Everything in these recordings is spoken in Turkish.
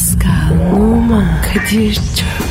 Pascal, Oman, Kadir çok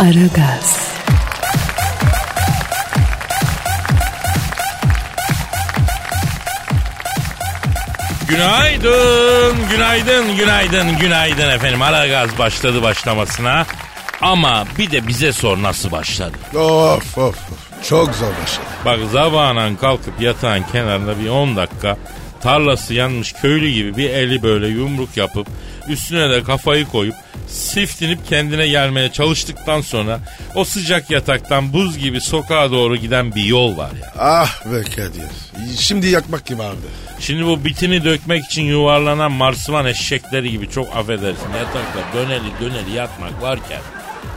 Aragaz, Günaydın, günaydın, günaydın, günaydın efendim. Ara gaz başladı başlamasına. Ama bir de bize sor nasıl başladı. Of of of. Çok zor başladı. Bak zabanan kalkıp yatağın kenarında bir 10 dakika tarlası yanmış köylü gibi bir eli böyle yumruk yapıp üstüne de kafayı koyup siftinip kendine gelmeye çalıştıktan sonra o sıcak yataktan buz gibi sokağa doğru giden bir yol var ya. Ah be Kadir. Şimdi yakmak gibi vardı. Şimdi bu bitini dökmek için yuvarlanan marsıvan eşekleri gibi çok affedersin yatakta döneli döneli yatmak varken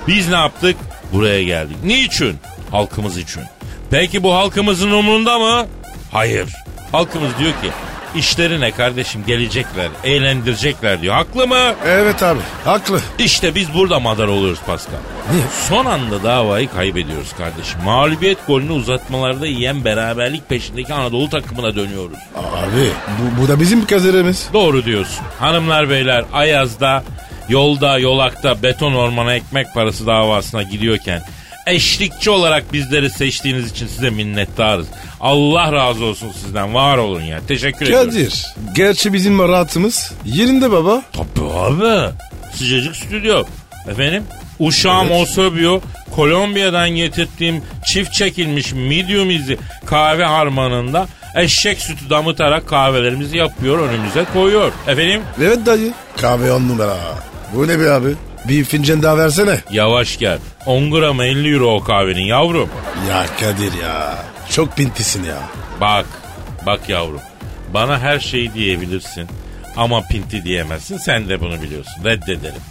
biz ne yaptık? Buraya geldik. Niçin? Halkımız için. Peki bu halkımızın umurunda mı? Hayır. Halkımız diyor ki işleri ne kardeşim gelecekler, eğlendirecekler diyor. Haklı mı? Evet abi. Haklı. İşte biz burada madar oluyoruz Pascal. Niye? Son anda davayı kaybediyoruz kardeşim. Mağlubiyet golünü uzatmalarda yiyen beraberlik peşindeki Anadolu takımına dönüyoruz. Abi bu, bu da bizim kazerimiz. Doğru diyorsun. Hanımlar beyler Ayaz'da yolda yolakta beton ormana ekmek parası davasına gidiyorken eşlikçi olarak bizleri seçtiğiniz için size minnettarız. Allah razı olsun sizden var olun ya. Teşekkür ediyorum. Kadir. Gerçi bizim rahatımız yerinde baba. Tabii abi. Sıcacık stüdyo. Efendim? Uşağım Evet. Osobio, Kolombiya'dan getirdiğim çift çekilmiş medium izi kahve harmanında eşek sütü damıtarak kahvelerimizi yapıyor önümüze koyuyor. Efendim? Evet dayı. Kahve on numara. Bu ne be abi? Bir fincan daha versene. Yavaş gel. 10 gram 50 euro o kahvenin yavrum. Ya Kadir ya. Çok pintisin ya. Bak, bak yavrum. Bana her şeyi diyebilirsin ama pinti diyemezsin. Sen de bunu biliyorsun. Reddederim.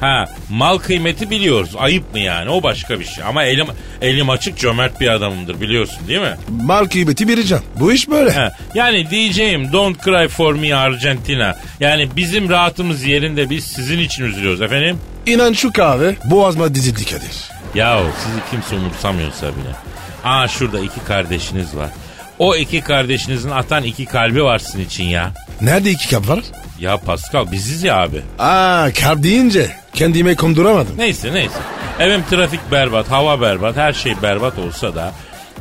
Ha, mal kıymeti biliyoruz. Ayıp mı yani? O başka bir şey. Ama elim elim açık cömert bir adamımdır biliyorsun değil mi? Mal kıymeti vereceğim. Bu iş böyle. Ha, yani diyeceğim don't cry for me Argentina. Yani bizim rahatımız yerinde biz sizin için üzülüyoruz efendim. İnan şu kahve boğazıma dizildi Kadir. Yahu sizi kimse umursamıyorsa bile. Aa şurada iki kardeşiniz var. O iki kardeşinizin atan iki kalbi var sizin için ya. Nerede iki kap var? Ya Pascal biziz ya abi. Aa kar deyince kendime konduramadım. Neyse neyse. Efendim trafik berbat, hava berbat, her şey berbat olsa da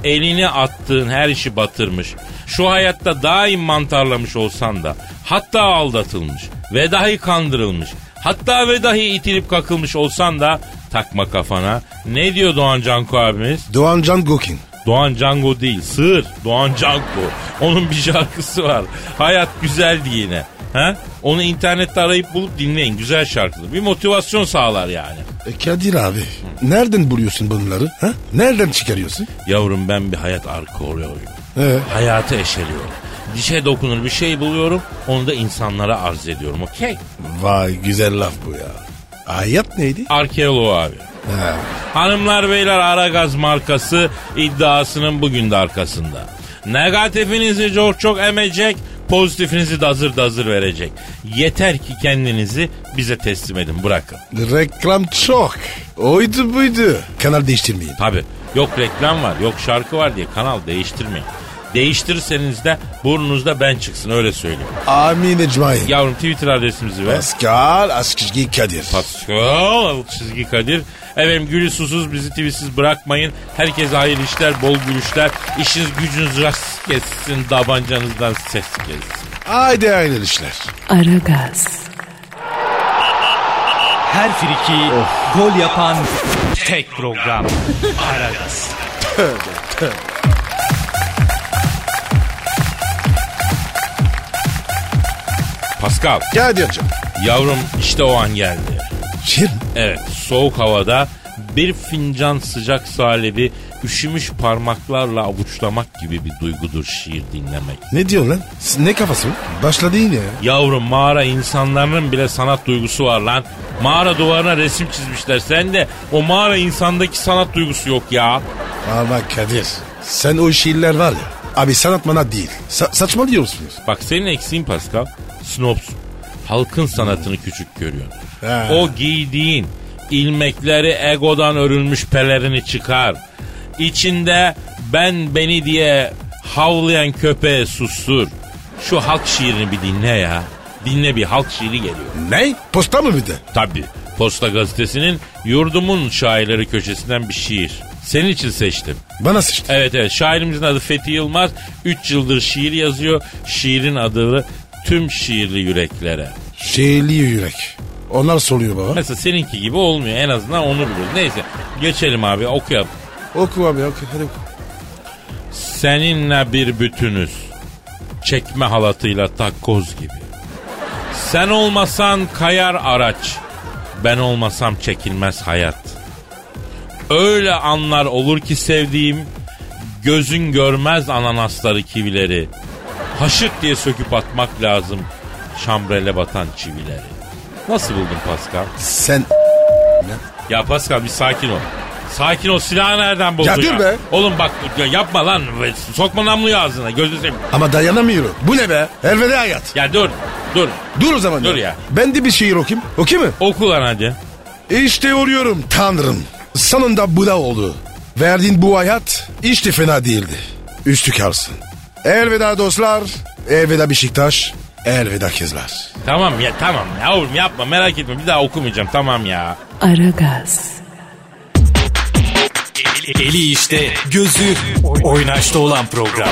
elini attığın her işi batırmış. Şu hayatta daim mantarlamış olsan da hatta aldatılmış ve dahi kandırılmış. Hatta ve dahi itilip kakılmış olsan da takma kafana. Ne diyor Doğan Canko abimiz? Doğan Can Gokin. Doğan Cango değil, sığır. Doğan Canko. Onun bir şarkısı var. Hayat güzeldi yine. Ha? Onu internette arayıp bulup dinleyin. Güzel şarkıdır. Bir motivasyon sağlar yani. E Kadir abi nereden buluyorsun bunları? Ha? Nereden çıkarıyorsun? Yavrum ben bir hayat arkeoloğuyum. Ee, Hayatı eşeliyorum. Dişe dokunur bir şey buluyorum. Onu da insanlara arz ediyorum. Okey? vay güzel laf bu ya. Hayat neydi? Arkeolog abi. Ha. Hanımlar beyler Aragaz markası iddiasının bugün de arkasında. Negatifinizi çok çok emecek, pozitifinizi dazır dazır verecek. Yeter ki kendinizi bize teslim edin bırakın. Reklam çok. Oydu buydu. Kanal değiştirmeyin. Tabi yok reklam var yok şarkı var diye kanal değiştirmeyin. Değiştirirseniz de burnunuzda ben çıksın öyle söyleyeyim. Amin ecmain. Yavrum Twitter adresimizi ver. Pascal Askizgi Kadir. Pascal çizgi Kadir. Efendim gülü susuz bizi tweetsiz bırakmayın. Herkese hayırlı işler, bol gülüşler. İşiniz gücünüz rast kessin, tabancanızdan ses gelsin. Haydi aynı işler. Aragaz, Her friki gol yapan tek program. Aragaz. Pascal, Kadir'cim. yavrum işte o an geldi. Şirin. Evet, soğuk havada Bir fincan sıcak salebi üşümüş parmaklarla avuçlamak gibi bir duygudur şiir dinlemek. Ne diyor lan? Ne kafası? Başladı yine ya. Yavrum mağara insanların bile sanat duygusu var lan. Mağara duvarına resim çizmişler. Sen de o mağara insandaki sanat duygusu yok ya. Ama Kadir sen o şiirler var ya. Abi sanat manat değil. Sa- saçmalıyorsunuz. Bak senin eksiğin Pascal. Snobsun. Halkın sanatını küçük görüyorsun. He. O giydiğin ilmekleri egodan örülmüş pelerini çıkar. İçinde ben beni diye havlayan köpeğe sustur. Şu halk şiirini bir dinle ya. Dinle bir halk şiiri geliyor. Ne? Posta mı bir de? Tabii. Posta gazetesinin yurdumun şairleri köşesinden bir şiir. Senin için seçtim. Bana sıçtı. Evet evet şairimizin adı Fethi Yılmaz. 3 yıldır şiir yazıyor. Şiirin adı tüm şiirli yüreklere. Şiirli yürek. Onlar soruyor baba. Mesela seninki gibi olmuyor. En azından onu biliyoruz. Neyse geçelim abi okuyalım. Oku abi oku. Hadi oku. Seninle bir bütünüz. Çekme halatıyla takkoz gibi. Sen olmasan kayar araç. Ben olmasam çekilmez hayat. Öyle anlar olur ki sevdiğim gözün görmez ananasları kivileri. Haşık diye söküp atmak lazım şambrele batan çivileri. Nasıl buldun Pascal? Sen Ya Pascal bir sakin ol. Sakin ol silahı nereden buldun Ya dur be. Oğlum bak ya yapma lan. Sokma namluyu ağzına gözünü seveyim. ama dayanamıyorum. Bu ne be? Elveda hayat. Ya dur dur. Dur o zaman. Dur ya. Ben de bir şiir okuyayım. Okuyayım mı? Oku lan hadi. İşte oluyorum tanrım. Sonunda bu da oldu. Verdiğin bu hayat hiç de fena değildi. Üstü kalsın. Elveda dostlar. Elveda Beşiktaş. Elveda kızlar. Tamam ya tamam yavrum yapma merak etme bir daha okumayacağım tamam ya. Aragaz, Eli işte, gözü oynaşta olan program.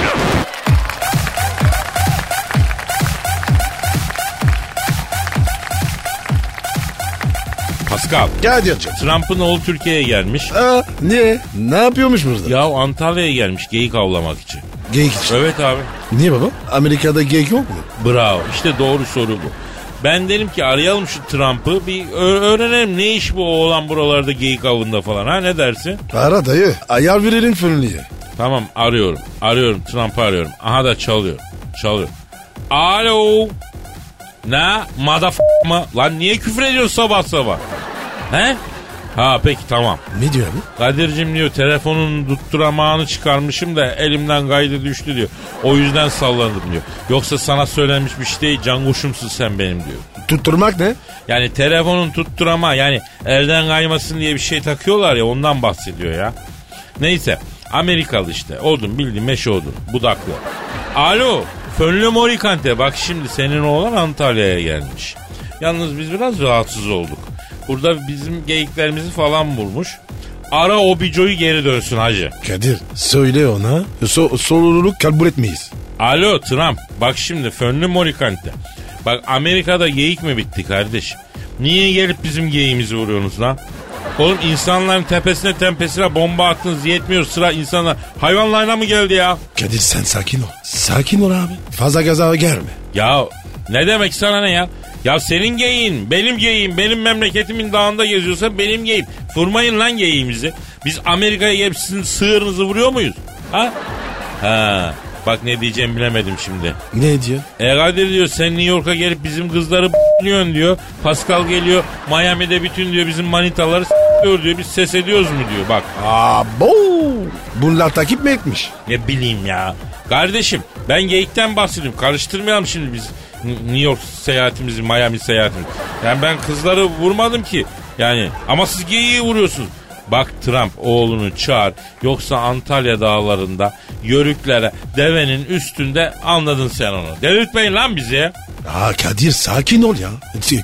Pascal Gel diyeceğim. Trump'ın oğlu Türkiye'ye gelmiş. Aa, niye? Ne yapıyormuş burada? Ya Antalya'ya gelmiş geyik avlamak için. Geyik için. Evet abi. Niye baba? Amerika'da geyik yok mu? Bravo. İşte doğru soru bu. Ben dedim ki arayalım şu Trump'ı bir öğrenelim ne iş bu oğlan buralarda geyik avında falan ha ne dersin? Ara dayı. Ayar verelim fırınlıya. Tamam arıyorum. Arıyorum Trump'ı arıyorum. Aha da çalıyor. Çalıyor. Alo. Ne? Madaf mı? Lan niye küfür ediyorsun sabah sabah? He? Ha peki tamam. Ne diyor abi? Kadir'cim diyor telefonun tutturamağını çıkarmışım da elimden kaydı düştü diyor. O yüzden sallandım diyor. Yoksa sana söylenmiş bir şey değil canguşumsun sen benim diyor. Tutturmak ne? Yani telefonun tutturama yani elden kaymasın diye bir şey takıyorlar ya ondan bahsediyor ya. Neyse Amerikalı işte odun bildiğin meşe odun budaklı. Alo Fönlü Morikante bak şimdi senin oğlan Antalya'ya gelmiş. Yalnız biz biraz rahatsız olduk. Burada bizim geyiklerimizi falan bulmuş. Ara o bicoyu geri dönsün hacı. Kadir söyle ona. So sorumluluk kabul etmeyiz. Alo Trump bak şimdi fönlü morikante. Bak Amerika'da geyik mi bitti kardeşim? Niye gelip bizim geyiğimizi vuruyorsunuz lan? Oğlum insanların tepesine tepesine bomba attınız yetmiyor sıra insanlar hayvanlarına mı geldi ya? Kadir sen sakin ol. Sakin ol abi. Fazla gaza gelme. Ya ne demek sana ne ya? Ya senin geyiğin, benim geyiğim, benim memleketimin dağında geziyorsa benim geyiğim. Vurmayın lan geyiğimizi. Biz Amerika'ya gelip sizin sığırınızı vuruyor muyuz? Ha? Ha. Bak ne diyeceğimi bilemedim şimdi. Ne diyor? E Kadir diyor sen New York'a gelip bizim kızları b**liyorsun diyor. Pascal geliyor Miami'de bütün diyor bizim manitaları s**liyor diyor. Biz ses ediyoruz mu diyor bak. Abo. Bunlar takip mi etmiş? Ne bileyim ya. Kardeşim ben geyikten bahsediyorum. Karıştırmayalım şimdi biz New York seyahatimizi, Miami seyahatimizi. Yani ben kızları vurmadım ki. Yani ama siz geyiği vuruyorsunuz. Bak Trump oğlunu çağır yoksa Antalya dağlarında yörüklere devenin üstünde anladın sen onu. Delirtmeyin lan bizi. Aa Kadir sakin ol ya.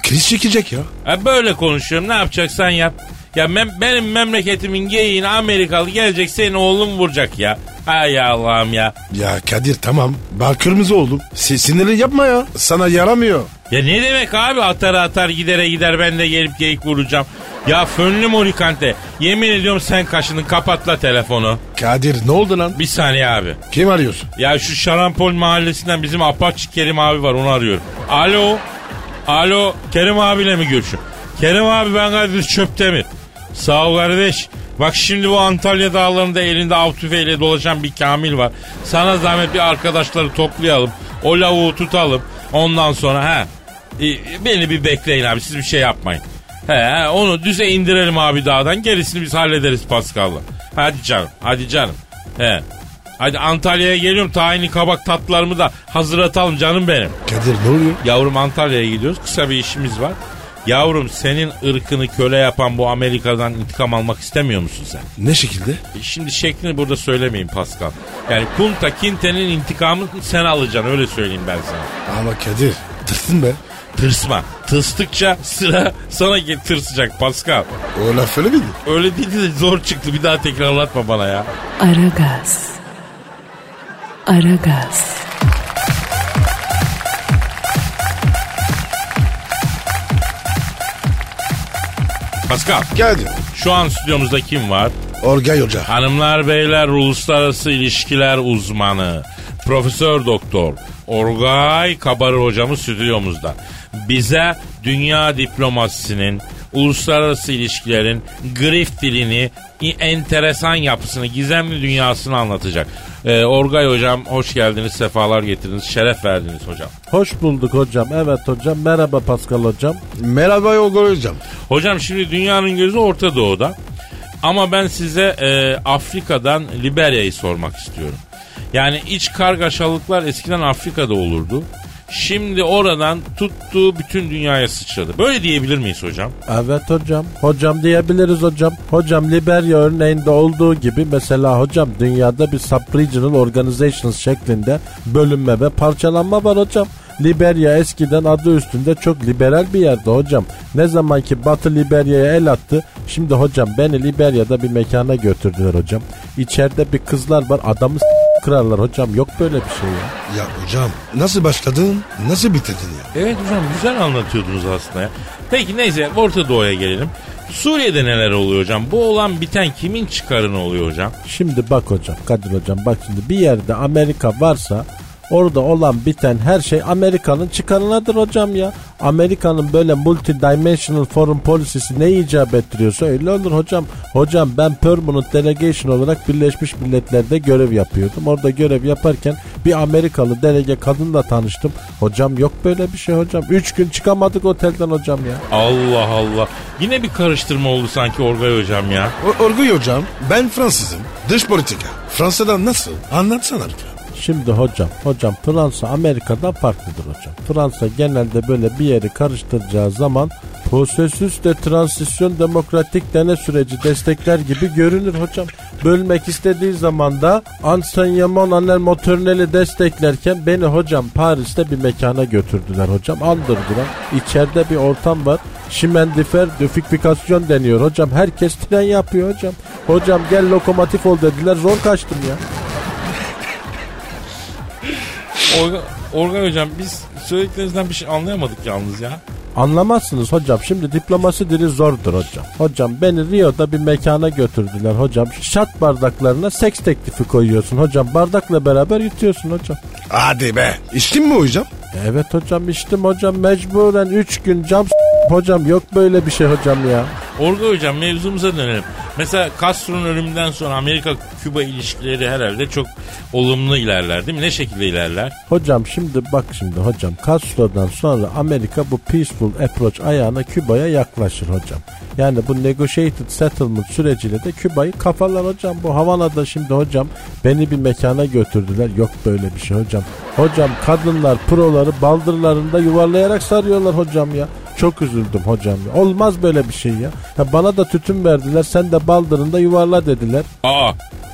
Kriz çekecek ya. E böyle konuşuyorum ne yapacaksan yap. Ya mem- benim memleketimin geyiğine Amerikalı gelecek senin oğlun vuracak ya. Hay Allah'ım ya. Ya Kadir tamam. Bak kırmızı oldum. Si- sinirli yapma ya. Sana yaramıyor. Ya ne demek abi atar atar gidere gider ben de gelip geyik vuracağım. Ya fönlü morikante yemin ediyorum sen kaşının kapatla telefonu. Kadir ne oldu lan? Bir saniye abi. Kim arıyorsun? Ya şu Şarampol mahallesinden bizim Apache Kerim abi var onu arıyorum. Alo. Alo Kerim abiyle mi görüşüyorum? Kerim abi ben Kadir Çöptemir. Sağ ol kardeş. Bak şimdi bu Antalya dağlarında elinde av tüfeğiyle dolaşan bir Kamil var. Sana zahmet bir arkadaşları toplayalım. O lavuğu tutalım. Ondan sonra ha e, beni bir bekleyin abi siz bir şey yapmayın. He onu düze indirelim abi dağdan gerisini biz hallederiz Pascal'la. Hadi canım hadi canım. He. Hadi Antalya'ya geliyorum tayini kabak tatlılarımı da hazırlatalım canım benim. Kadir ne oluyor? Yavrum Antalya'ya gidiyoruz. Kısa bir işimiz var. Yavrum senin ırkını köle yapan bu Amerika'dan intikam almak istemiyor musun sen? Ne şekilde? E Şimdi şeklini burada söylemeyin Pascal. Yani Kunta Kinte'nin intikamını sen alacaksın öyle söyleyeyim ben sana. Ama Kadir tırsın be. Tırsma. Tırstıkça sıra sana tırsacak Pascal. O laf öyle miydi? Öyle değil de zor çıktı bir daha tekrarlatma bana ya. Aragaz. Aragaz. Pascal Kadir. şu an stüdyomuzda kim var? Orgay Hoca. Hanımlar beyler uluslararası ilişkiler uzmanı Profesör Doktor Orgay Kabarır hocamız stüdyomuzda. Bize dünya diplomasisinin, uluslararası ilişkilerin grift dilini, enteresan yapısını, gizemli dünyasını anlatacak. Ee, Orgay hocam hoş geldiniz, sefalar getirdiniz, şeref verdiniz hocam. Hoş bulduk hocam. Evet hocam. Merhaba Pascal hocam. Merhaba Orgay Hocam. Hocam şimdi dünyanın gözü Orta Doğu'da. Ama ben size e, Afrika'dan Liberya'yı sormak istiyorum. Yani iç kargaşalıklar eskiden Afrika'da olurdu. Şimdi oradan tuttuğu bütün dünyaya sıçradı. Böyle diyebilir miyiz hocam? Evet hocam. Hocam diyebiliriz hocam. Hocam Liberya örneğinde olduğu gibi mesela hocam dünyada bir sub-regional organizations şeklinde bölünme ve parçalanma var hocam. Liberya eskiden adı üstünde çok liberal bir yerde hocam. Ne zaman ki Batı Liberya'ya el attı. Şimdi hocam beni Liberya'da bir mekana götürdüler hocam. İçeride bir kızlar var adamı kırarlar hocam. Yok böyle bir şey ya. Ya hocam nasıl başladın? Nasıl bitirdin ya? Evet hocam güzel anlatıyordunuz aslında ya. Peki neyse Orta Doğu'ya gelelim. Suriye'de neler oluyor hocam? Bu olan biten kimin çıkarını oluyor hocam? Şimdi bak hocam Kadir hocam bak şimdi bir yerde Amerika varsa orada olan biten her şey Amerika'nın çıkarınadır hocam ya. Amerika'nın böyle multidimensional foreign policy'si ne icap ettiriyorsa öyle olur hocam. Hocam ben permanent delegation olarak Birleşmiş Milletler'de görev yapıyordum. Orada görev yaparken bir Amerikalı delege kadınla tanıştım. Hocam yok böyle bir şey hocam. Üç gün çıkamadık otelden hocam ya. Allah Allah. Yine bir karıştırma oldu sanki Orgay hocam ya. O- Orgay Hocam ben Fransızım. Dış politika. Fransa'dan nasıl? Anlatsana lütfen. Şimdi hocam, hocam Fransa Amerika'dan farklıdır hocam. Fransa genelde böyle bir yeri karıştıracağı zaman prosesüs de transisyon demokratik dene süreci destekler gibi görünür hocam. Bölmek istediği zaman da enseignement anel materneli desteklerken beni hocam Paris'te bir mekana götürdüler hocam. Andırdılar. İçeride bir ortam var. Şimendifer döfikfikasyon deniyor hocam. Herkes tren yapıyor hocam. Hocam gel lokomotif ol dediler. Zor kaçtım ya. Orga, Orgay hocam biz söylediklerinizden bir şey anlayamadık yalnız ya. Anlamazsınız hocam. Şimdi diplomasi dili zordur hocam. Hocam beni Rio'da bir mekana götürdüler hocam. Şat bardaklarına seks teklifi koyuyorsun hocam. Bardakla beraber yutuyorsun hocam. Hadi be. İçtin mi hocam? Evet hocam içtim hocam mecburen 3 gün cam hocam yok böyle bir şey hocam ya. Orgay hocam mevzumuza dönelim. Mesela Castro'nun ölümünden sonra Amerika-Küba ilişkileri herhalde çok olumlu ilerler değil mi? Ne şekilde ilerler? Hocam şimdi bak şimdi hocam Castro'dan sonra Amerika bu peaceful approach ayağına Küba'ya yaklaşır hocam. Yani bu negotiated settlement süreciyle de Küba'yı kafalar hocam. Bu Havana'da şimdi hocam beni bir mekana götürdüler. Yok böyle bir şey hocam. Hocam kadınlar proları baldırlarında yuvarlayarak sarıyorlar hocam ya. Çok üzüldüm hocam ya. Olmaz böyle bir şey ya. ya. Bana da tütün verdiler sen de baldırında yuvarla dediler. Aa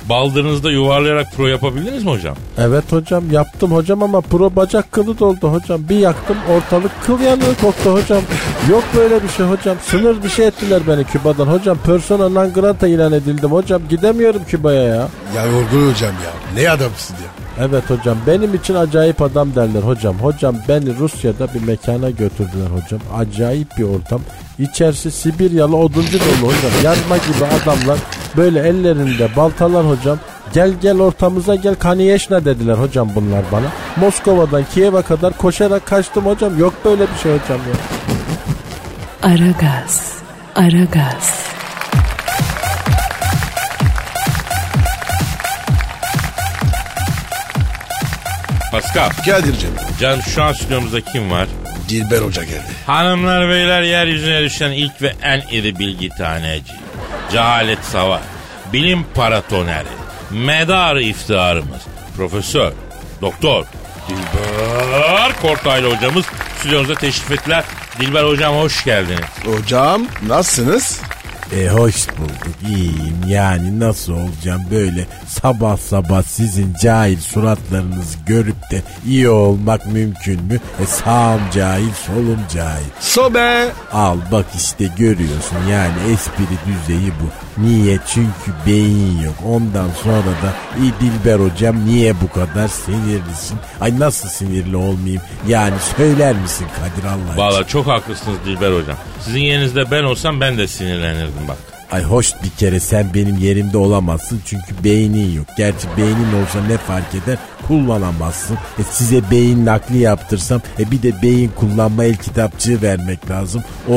baldırınızda yuvarlayarak pro yapabildiniz mi hocam? Evet hocam yaptım hocam ama pro bacak kılı doldu hocam. Bir yaktım ortalık kıl yanığı koktu hocam. Yok böyle bir şey hocam. Sınır dışı ettiler beni Küba'dan hocam. Persona non grata ilan edildim hocam. Gidemiyorum Küba'ya ya. Ya Orgay Hocam ya. Ne adamsın ya. Evet hocam benim için acayip adam derler hocam. Hocam beni Rusya'da bir mekana götürdüler hocam. Acayip bir ortam. İçerisi Sibiryalı oduncu dolu hocam. Yarma gibi adamlar böyle ellerinde baltalar hocam. Gel gel ortamıza gel Kaniyeşna dediler hocam bunlar bana. Moskova'dan Kiev'e kadar koşarak kaçtım hocam. Yok böyle bir şey hocam ya. Aragaz. Aragaz. Pascal. Kadir'cim. Can şu an stüdyomuzda kim var? Dilber Hoca geldi. Hanımlar beyler yeryüzüne düşen ilk ve en iri bilgi taneci. Cehalet savar. Bilim paratoneri. Medar iftiharımız. Profesör. Doktor. Dilber Kortaylı hocamız stüdyomuza teşrif ettiler. Dilber hocam hoş geldiniz. Hocam nasılsınız? E hoş bulduk iyiyim yani nasıl olacağım böyle sabah sabah sizin cahil suratlarınızı görüp de iyi olmak mümkün mü? E sağım cahil solum cahil. Sobe. Al bak işte görüyorsun yani espri düzeyi bu. Niye? Çünkü beyin yok. Ondan sonra da "İyi Dilber hocam niye bu kadar sinirlisin? Ay nasıl sinirli olmayayım? Yani söyler misin Kadir Allah? Valla çok haklısınız Dilber hocam. Sizin yerinizde ben olsam ben de sinirlenirdim bak. Ay hoş bir kere sen benim yerimde olamazsın çünkü beynin yok. Gerçi beynin olsa ne fark eder kullanamazsın. E size beyin nakli yaptırsam e bir de beyin kullanma el kitapçığı vermek lazım. O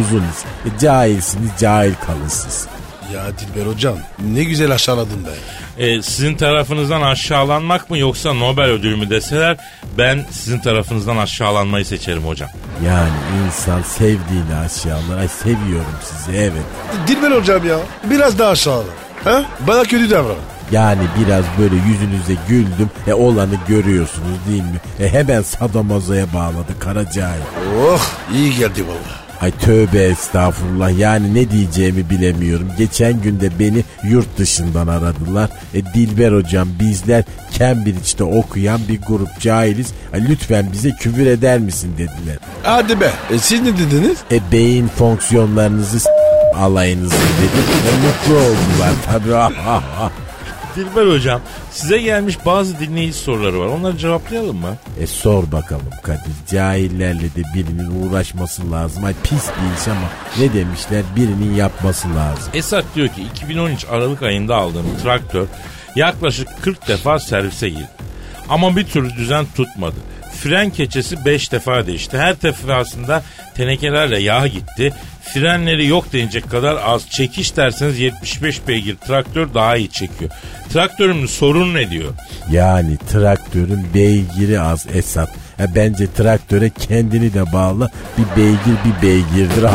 uzun iş. E, cahilsiniz cahil kalırsınız. Ya Dilber hocam ne güzel aşağıladın be. Ee, sizin tarafınızdan aşağılanmak mı yoksa Nobel ödülü mü deseler ben sizin tarafınızdan aşağılanmayı seçerim hocam. Yani insan sevdiğini aşağılar. Ay seviyorum sizi evet. Dilber hocam ya biraz daha aşağıla. Ha? Bana kötü davran. Yani biraz böyle yüzünüze güldüm. E olanı görüyorsunuz değil mi? E hemen sadomazoya bağladı kara cahil. Oh iyi geldi valla. Ay tövbe estağfurullah yani ne diyeceğimi bilemiyorum. Geçen günde beni yurt dışından aradılar. E Dilber hocam bizler Cambridge'de okuyan bir grup cahiliz. Ay, lütfen bize küfür eder misin dediler. Hadi be. E, siz ne dediniz? E beyin fonksiyonlarınızı alayınızı dedim. E, mutlu oldular tabii. Dilber hocam size gelmiş bazı dinleyici soruları var. Onları cevaplayalım mı? E sor bakalım Kadir. Cahillerle de birinin uğraşması lazım. Ay pis bir iş ama ne demişler birinin yapması lazım. Esat diyor ki 2013 Aralık ayında aldığım traktör yaklaşık 40 defa servise girdi. Ama bir türlü düzen tutmadı. Fren keçesi 5 defa değişti. Her defasında tenekelerle yağ gitti. Frenleri yok denecek kadar az. Çekiş derseniz 75 beygir traktör daha iyi çekiyor. Traktörümün sorun ne diyor? Yani traktörün beygiri az Esat. E, bence traktöre kendini de bağla. Bir beygir bir beygirdir.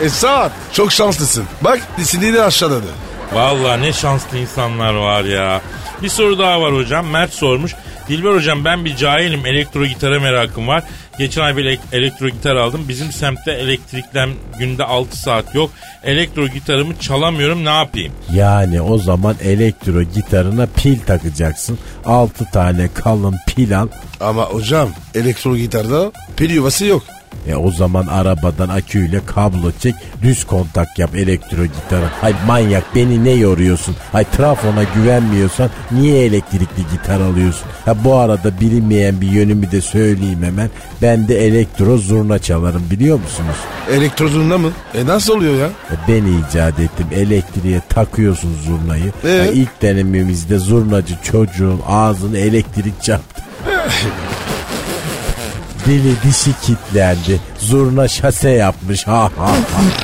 E, Esat çok şanslısın. Bak siniri aşağıladı. Vallahi ne şanslı insanlar var ya. Bir soru daha var hocam. Mert sormuş. Dilber hocam ben bir cahilim. Elektro gitara merakım var. Geçen ay bir elek- elektro gitar aldım. Bizim semtte elektriklen günde 6 saat yok. Elektro gitarımı çalamıyorum ne yapayım? yani o zaman elektro gitarına pil takacaksın. 6 tane kalın pil al. Ama hocam elektro gitarda pil yuvası yok. E o zaman arabadan aküyle kablo çek düz kontak yap elektro gitara. Ay manyak beni ne yoruyorsun? Ay trafona güvenmiyorsan niye elektrikli gitar alıyorsun? Ha bu arada bilinmeyen bir yönümü de söyleyeyim hemen. Ben de elektro zurna çalarım biliyor musunuz? Elektro zurna mı? E nasıl oluyor ya? E, Ben icat ettim. Elektriğe takıyorsun zurnayı. Ee? Ha, ilk denememizde zurnacı çocuğun ağzını elektrik çarptı. Dili dişi kitlendi. Zurna şase yapmış. Ha ha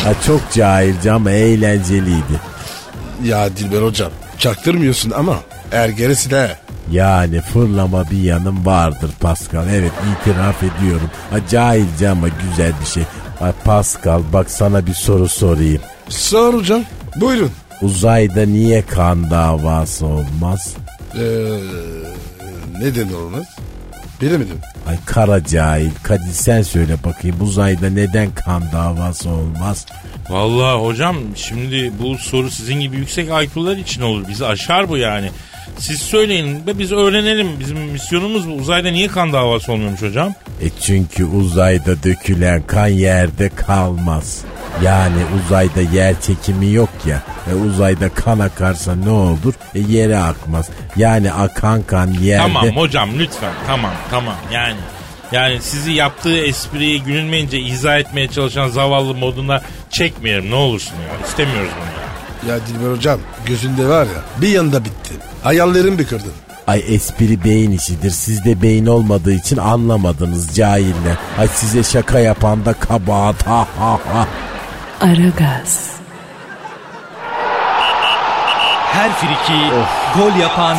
ha. çok cahilce ama eğlenceliydi. Ya Dilber hocam çaktırmıyorsun ama ergerisi de. Yani fırlama bir yanım vardır Pascal. Evet itiraf ediyorum. Ha, cahilce ama güzel bir şey. Ha, Pascal bak sana bir soru sorayım. Sor hocam buyurun. Uzayda niye kan davası olmaz? Ee, neden olmaz? Bilemedim. Ay kara cahil. Kadir sen söyle bakayım uzayda neden kan davası olmaz? Vallahi hocam şimdi bu soru sizin gibi yüksek IQ'lar için olur. Bizi aşar bu yani. Siz söyleyin ve biz öğrenelim. Bizim misyonumuz bu. Uzayda niye kan davası olmuyormuş hocam? E çünkü uzayda dökülen kan yerde kalmaz. Yani uzayda yer çekimi yok ya. E uzayda kan akarsa ne olur? E yere akmaz. Yani akan kan yerde... Tamam hocam lütfen tamam tamam yani. Yani sizi yaptığı espriyi gülünmeyince izah etmeye çalışan zavallı moduna çekmeyelim ne olursun ya. İstemiyoruz bunu ya. Ya Dilber hocam gözünde var ya bir yanda bitti. Hayallerim bir kırdın. Ay espri beyin işidir. Sizde beyin olmadığı için anlamadınız cahiller. Ay size şaka yapan da kabahat. Ha ha ha. Aragaz, her friki gol yapan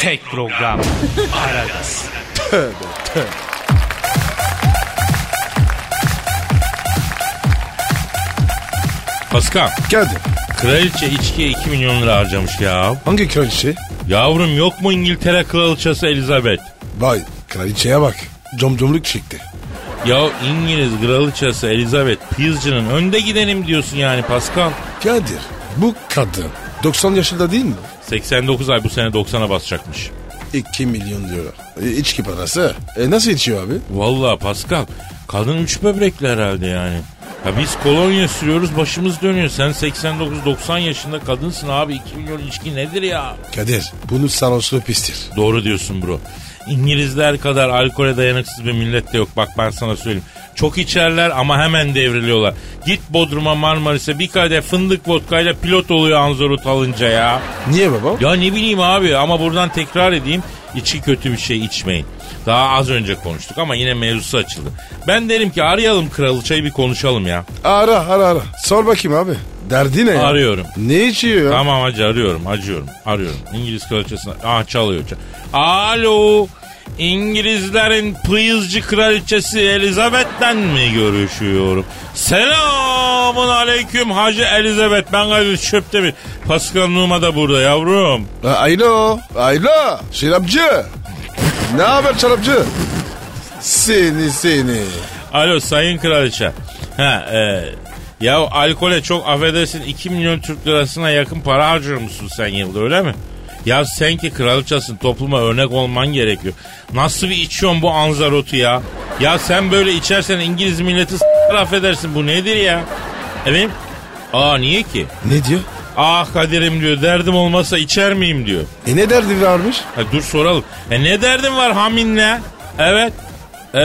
tek program. Aragaz. Pascal, Geldi. kraliçe içkiye 2 milyon lira harcamış ya. Hangi kraliçe? Yavrum yok mu İngiltere kraliçesi Elizabeth? Vay kraliçeye bak. Comcomluk çekti. Ya İngiliz kraliçesi Elizabeth Pizci'nin önde gidelim diyorsun yani Pascal. Kadir bu kadın 90 yaşında değil mi? 89 ay bu sene 90'a basacakmış. 2 milyon diyor. E, içki parası. E nasıl içiyor abi? Vallahi Pascal kadın üç böbrekli herhalde yani. Ya biz kolonya sürüyoruz başımız dönüyor. Sen 89-90 yaşında kadınsın abi 2 milyon içki nedir ya? Kadir bunu sarhoşluğu pistir. Doğru diyorsun bro. İngilizler kadar alkole dayanıksız bir millet de yok bak ben sana söyleyeyim. Çok içerler ama hemen devriliyorlar. Git Bodrum'a Marmaris'e bir kadeh fındık vodkayla pilot oluyor Anzorut alınca ya. Niye baba? Ya ne bileyim abi ama buradan tekrar edeyim. İçki kötü bir şey içmeyin. Daha az önce konuştuk ama yine mevzusu açıldı. Ben derim ki arayalım kraliçeyi bir konuşalım ya. Ara ara ara. Sor bakayım abi. Derdi ne ya? Arıyorum. Ne içiyor ya? Tamam hacı arıyorum acıyorum arıyorum. İngiliz kraliçesine ah çalıyor. çal- Alo İngilizlerin pıyızcı kraliçesi Elizabeth'ten mi görüşüyorum? Selamun aleyküm Hacı Elizabeth ben Kadir Çöptemir. Pascal Numa da burada yavrum. Ha, Alo. Alo. Şarapçı. ne haber şarapçı? Seni seni. Alo sayın kraliçe. Ha, e, ya alkole çok affedersin 2 milyon Türk lirasına yakın para harcıyor musun sen yılda öyle mi? Ya sen ki kraliçasın topluma örnek olman gerekiyor. Nasıl bir içiyorsun bu anzarotu ya? Ya sen böyle içersen İngiliz milleti s**ler affedersin bu nedir ya? Efendim? Aa niye ki? Ne diyor? Ah Kadir'im diyor derdim olmasa içer miyim diyor. E ne derdi varmış? Ha, dur soralım. E ne derdin var haminle? Evet. E,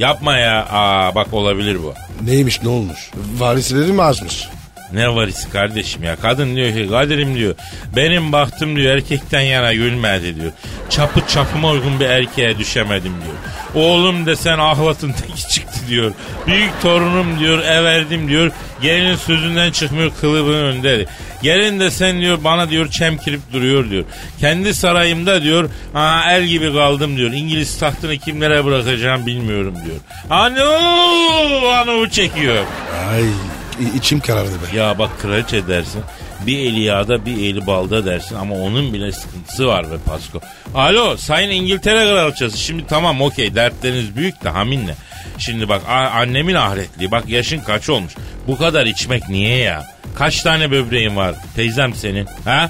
yapma ya. Aa bak olabilir bu. Neymiş ne olmuş? Varisleri mi azmış? Ne varisi kardeşim ya. Kadın diyor ki Kadir'im diyor. Benim bahtım diyor erkekten yana gülmedi diyor. Çapı çapıma uygun bir erkeğe düşemedim diyor. Oğlum desen ahlatın teki çıktı diyor. Büyük torunum diyor everdim diyor. Gelinin sözünden çıkmıyor kılıbın önde. Gelin de sen diyor bana diyor çemkirip duruyor diyor. Kendi sarayımda diyor Aa, el gibi kaldım diyor. İngiliz tahtını kimlere bırakacağım bilmiyorum diyor. Anu, anu çekiyor. Ay içim karardı be. Ya bak kraliçe dersin. Bir eli yağda bir eli balda dersin ama onun bile sıkıntısı var be Pasko. Alo sayın İngiltere kraliçesi şimdi tamam okey dertleriniz büyük de haminle. Şimdi bak annemin ahretliği bak yaşın kaç olmuş. Bu kadar içmek niye ya? Kaç tane böbreğin var teyzem senin ha?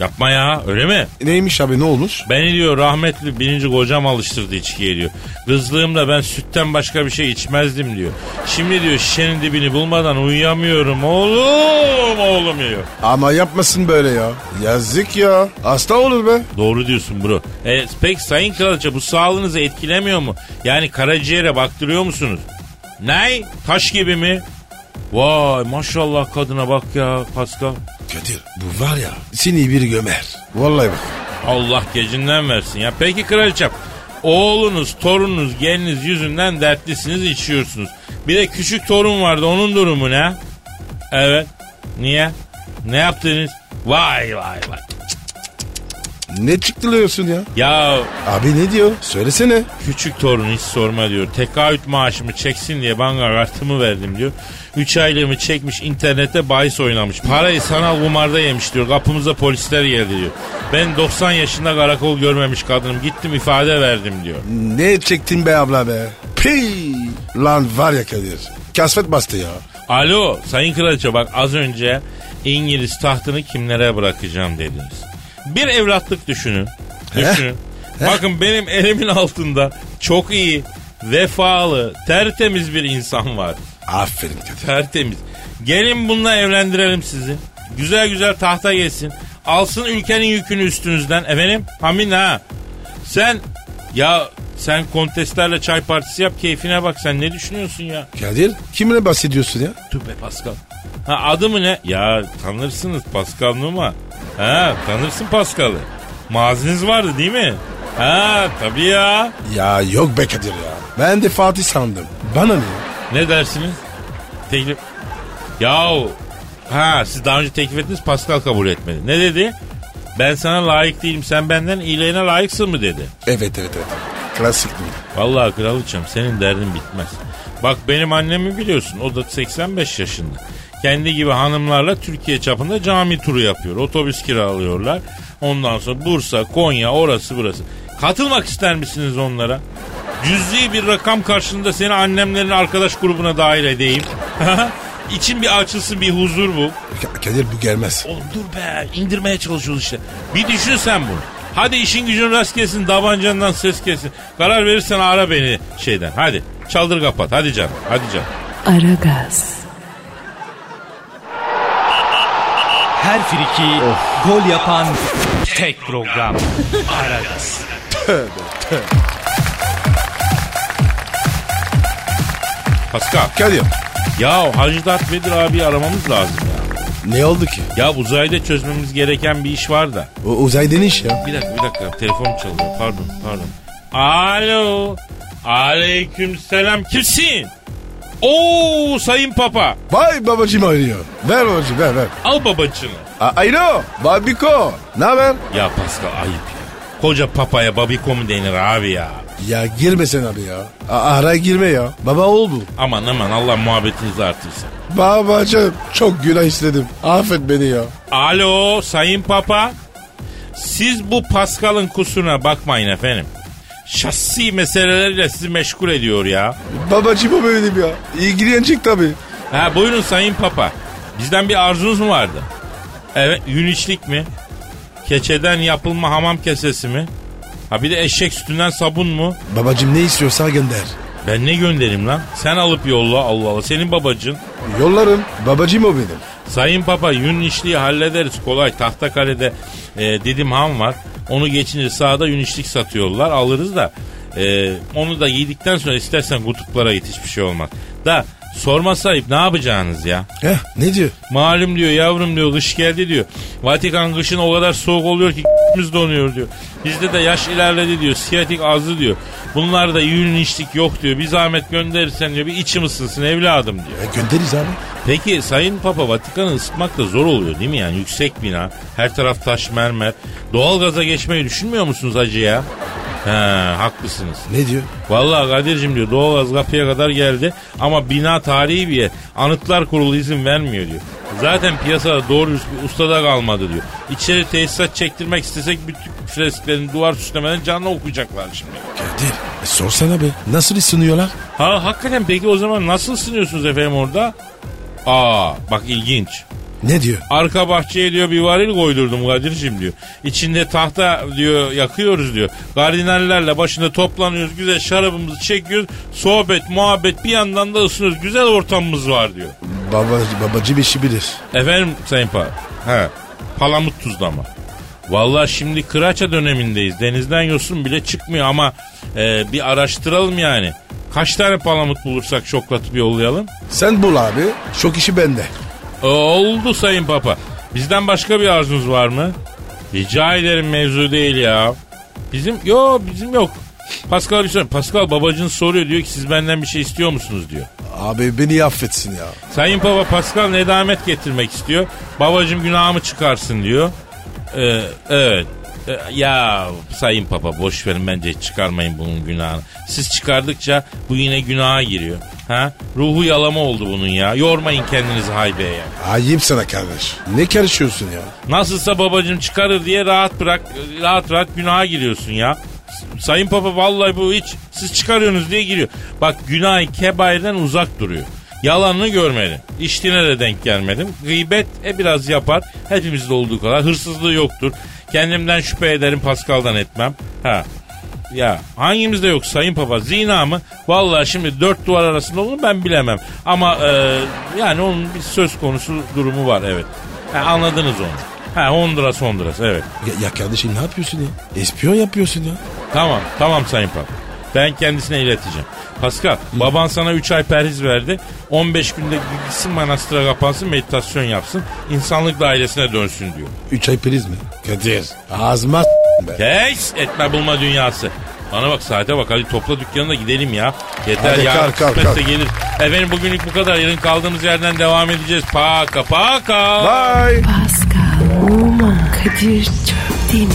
Yapma ya öyle mi? Neymiş abi ne olmuş? Beni diyor rahmetli birinci kocam alıştırdı içkiye diyor. Kızlığımda ben sütten başka bir şey içmezdim diyor. Şimdi diyor şişenin dibini bulmadan uyuyamıyorum oğlum oğlum diyor. Ama yapmasın böyle ya. Yazık ya. Hasta olur be. Doğru diyorsun bro. E, peki sayın kraliçe bu sağlığınızı etkilemiyor mu? Yani karaciğere baktırıyor musunuz? Ney? Taş gibi mi? Vay maşallah kadına bak ya Pascal. Kadir bu var ya seni bir gömer. Vallahi bak. Allah gecinden versin ya. Peki kraliçem oğlunuz, torununuz, geliniz yüzünden dertlisiniz içiyorsunuz. Bir de küçük torun vardı onun durumu ne? Evet. Niye? Ne yaptınız? Vay vay vay. Ne çıktılıyorsun ya? Ya Abi ne diyor? Söylesene. küçük torun hiç sorma diyor. Tekaüt maaşımı çeksin diye banka kartımı verdim diyor. 3 aylığımı çekmiş internette bahis oynamış. Parayı sanal kumarda yemiş diyor. Kapımıza polisler geldi diyor. Ben 90 yaşında karakol görmemiş kadınım. Gittim ifade verdim diyor. Ne çektin be abla be? Pii. Lan var ya Kadir. Kasvet bastı ya. Alo sayın kraliçe bak az önce İngiliz tahtını kimlere bırakacağım dediniz. Bir evlatlık düşünün. Düşünün. Bakın benim elimin altında çok iyi, vefalı, tertemiz bir insan var. Aferin Kadir. Tertemiz. Gelin bununla evlendirelim sizi. Güzel güzel tahta geçsin. Alsın ülkenin yükünü üstünüzden. Efendim? Hamin ha. Sen ya sen kontestlerle çay partisi yap keyfine bak sen ne düşünüyorsun ya? Kadir kimle bahsediyorsun ya? Dur be Pascal. Ha adı mı ne? Ya tanırsınız Pascal Numa. Ha tanırsın Pascal'ı. Maziniz vardı değil mi? Ha tabii ya. Ya yok be Kadir ya. Ben de Fatih sandım. Bana ne? Ne dersiniz? Teklif... Yahu. Ha siz daha önce teklif ettiniz Pascal kabul etmedi. Ne dedi? Ben sana layık değilim sen benden iyiliğine layıksın mı dedi. Evet evet evet. Klasik mi? Vallahi kraliçem senin derdin bitmez. Bak benim annemi biliyorsun o da 85 yaşında. Kendi gibi hanımlarla Türkiye çapında cami turu yapıyor. Otobüs kiralıyorlar. Ondan sonra Bursa, Konya, orası burası. Katılmak ister misiniz onlara? Cüzi bir rakam karşılığında seni annemlerin arkadaş grubuna dahil edeyim. İçin bir açılsın bir huzur bu. Ka- Kadir bu gelmez. Oğlum dur be indirmeye çalışıyoruz işte. Bir düşün sen bunu. Hadi işin gücün rast gelsin tabancandan ses gelsin. Karar verirsen ara beni şeyden. Hadi çaldır kapat hadi canım hadi canım. Aragaz, Her friki gol yapan tek program. Aragaz. Pascal Kadir ya Hacı Dert Vedir abi aramamız lazım ya. ne oldu ki? Ya uzayda çözmemiz gereken bir iş var da. O uzaydan iş ya. Bir dakika bir dakika telefon çalıyor pardon pardon. Alo. Aleyküm selam kimsin? Oo sayın papa. Vay babacım arıyor. Ver babacım ver ver. Al babacını. A- Alo Babiko. Ne haber? Ya Pascal ayıp ya. Koca papaya babiko mu denir abi ya? Ya girme sen abi ya. A- ara girme ya. Baba ol bu. Aman aman Allah muhabbetinizi artırsın. Babacım çok günah istedim. Affet beni ya. Alo sayın papa. Siz bu Pascal'ın kusuruna bakmayın efendim. Şahsi meselelerle sizi meşgul ediyor ya. Babacım o benim ya. İlgilenecek tabii. Ha buyurun sayın papa. Bizden bir arzunuz mu vardı? Evet yün içlik mi? Keçeden yapılma hamam kesesi mi? Ha bir de eşek sütünden sabun mu? Babacım ne istiyorsa gönder. Ben ne gönderim lan? Sen alıp yolla Allah Allah. Senin babacın. Yollarım. Babacım o benim. Sayın Papa yün işliği hallederiz kolay. Tahtakale'de e, Didim Han var. Onu geçince sağda yün işlik satıyorlar. Alırız da e, onu da yedikten sonra istersen kutuplara git hiçbir şey olmaz. Da sorma sahip ne yapacaksınız ya? Heh ne diyor? Malum diyor yavrum diyor kış geldi diyor. Vatikan kışın o kadar soğuk oluyor ki biz donuyor diyor. Bizde de yaş ilerledi diyor. Siyatik azdı diyor. Bunlar da yün içlik yok diyor. Bir zahmet gönderirsen diyor bir içim ısınsın evladım diyor. E, gönderiz abi. Peki Sayın Papa Vatikan'ı ısıtmak da zor oluyor değil mi yani? Yüksek bina, her taraf taş mermer. Doğalgaza geçmeyi düşünmüyor musunuz hacı ya? He haklısınız. Ne diyor? Vallahi Kadir'cim diyor doğalgaz kapıya kadar geldi ama bina tarihi bir yer. Anıtlar kurulu izin vermiyor diyor. Zaten piyasada doğru bir ustada kalmadı diyor. İçeri tesisat çektirmek istesek bütün fresklerin duvar süslemeden canlı okuyacaklar şimdi. Kadir e, sorsana be. Nasıl ısınıyorlar? Ha hakikaten peki o zaman nasıl ısınıyorsunuz efendim orada? Aa bak ilginç. Ne diyor? Arka bahçeye diyor bir varil koydurdum Kadir'cim diyor. İçinde tahta diyor yakıyoruz diyor. Kardinallerle başında toplanıyoruz. Güzel şarabımızı çekiyoruz. Sohbet, muhabbet bir yandan da ısınıyoruz. Güzel ortamımız var diyor. Baba, babacım işi bilir. Efendim Sayın Pa. He. Palamut tuzlama. Vallahi şimdi kıraça dönemindeyiz. Denizden yosun bile çıkmıyor ama e, bir araştıralım yani. Kaç tane palamut bulursak şoklatıp yollayalım? Sen bul abi. Çok işi bende. E, oldu Sayın Papa. Bizden başka bir arzunuz var mı? Rica ederim mevzu değil ya. Bizim yok bizim yok. Pascal bir soru. Pascal babacın soruyor diyor ki siz benden bir şey istiyor musunuz diyor. Abi beni affetsin ya. Sayın Papa Pascal nedamet getirmek istiyor. Babacım günahımı çıkarsın diyor. Ee, evet. Ee, ya Sayın Papa boş verin bence çıkarmayın bunun günahını. Siz çıkardıkça bu yine günaha giriyor. Ha? Ruhu yalama oldu bunun ya. Yormayın kendinizi haybeye ya. Ayıp sana kardeş. Ne karışıyorsun ya? Nasılsa babacım çıkarır diye rahat bırak, rahat rahat günaha giriyorsun ya. Sayın Papa vallahi bu hiç siz çıkarıyorsunuz diye giriyor. Bak günah kebairden uzak duruyor. Yalanını görmedim. İçtiğine de denk gelmedim. Gıybet e biraz yapar. Hepimizde olduğu kadar. Hırsızlığı yoktur. Kendimden şüphe ederim Pascal'dan etmem. Ha. Ya hangimizde yok Sayın Papa? Zina mı? Vallahi şimdi dört duvar arasında olur ben bilemem. Ama e, yani onun bir söz konusu durumu var evet. Ha, anladınız onu. Ha Honduras Honduras evet. Ya, ya kardeşim ne yapıyorsun ya? Espiyon yapıyorsun ya. Tamam tamam Sayın Papa. Ben kendisine ileteceğim. Pascal baban sana 3 ay perhiz verdi. 15 günde gitsin manastıra kapansın meditasyon yapsın. insanlık dairesine dönsün diyor. Üç ay priz mi? Kadir. Ağzıma s- be. Kes etme bulma dünyası. Bana bak saate bak hadi topla dükkanına gidelim ya. Yeter Hadi ya kalk, kalk, kısmetse kalk. gelir. Efendim bugünlük bu kadar yarın kaldığımız yerden devam edeceğiz. Paka paka. Bye. Pascal, Oman, Kadir çok değil mi?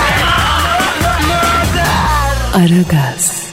Aragaz.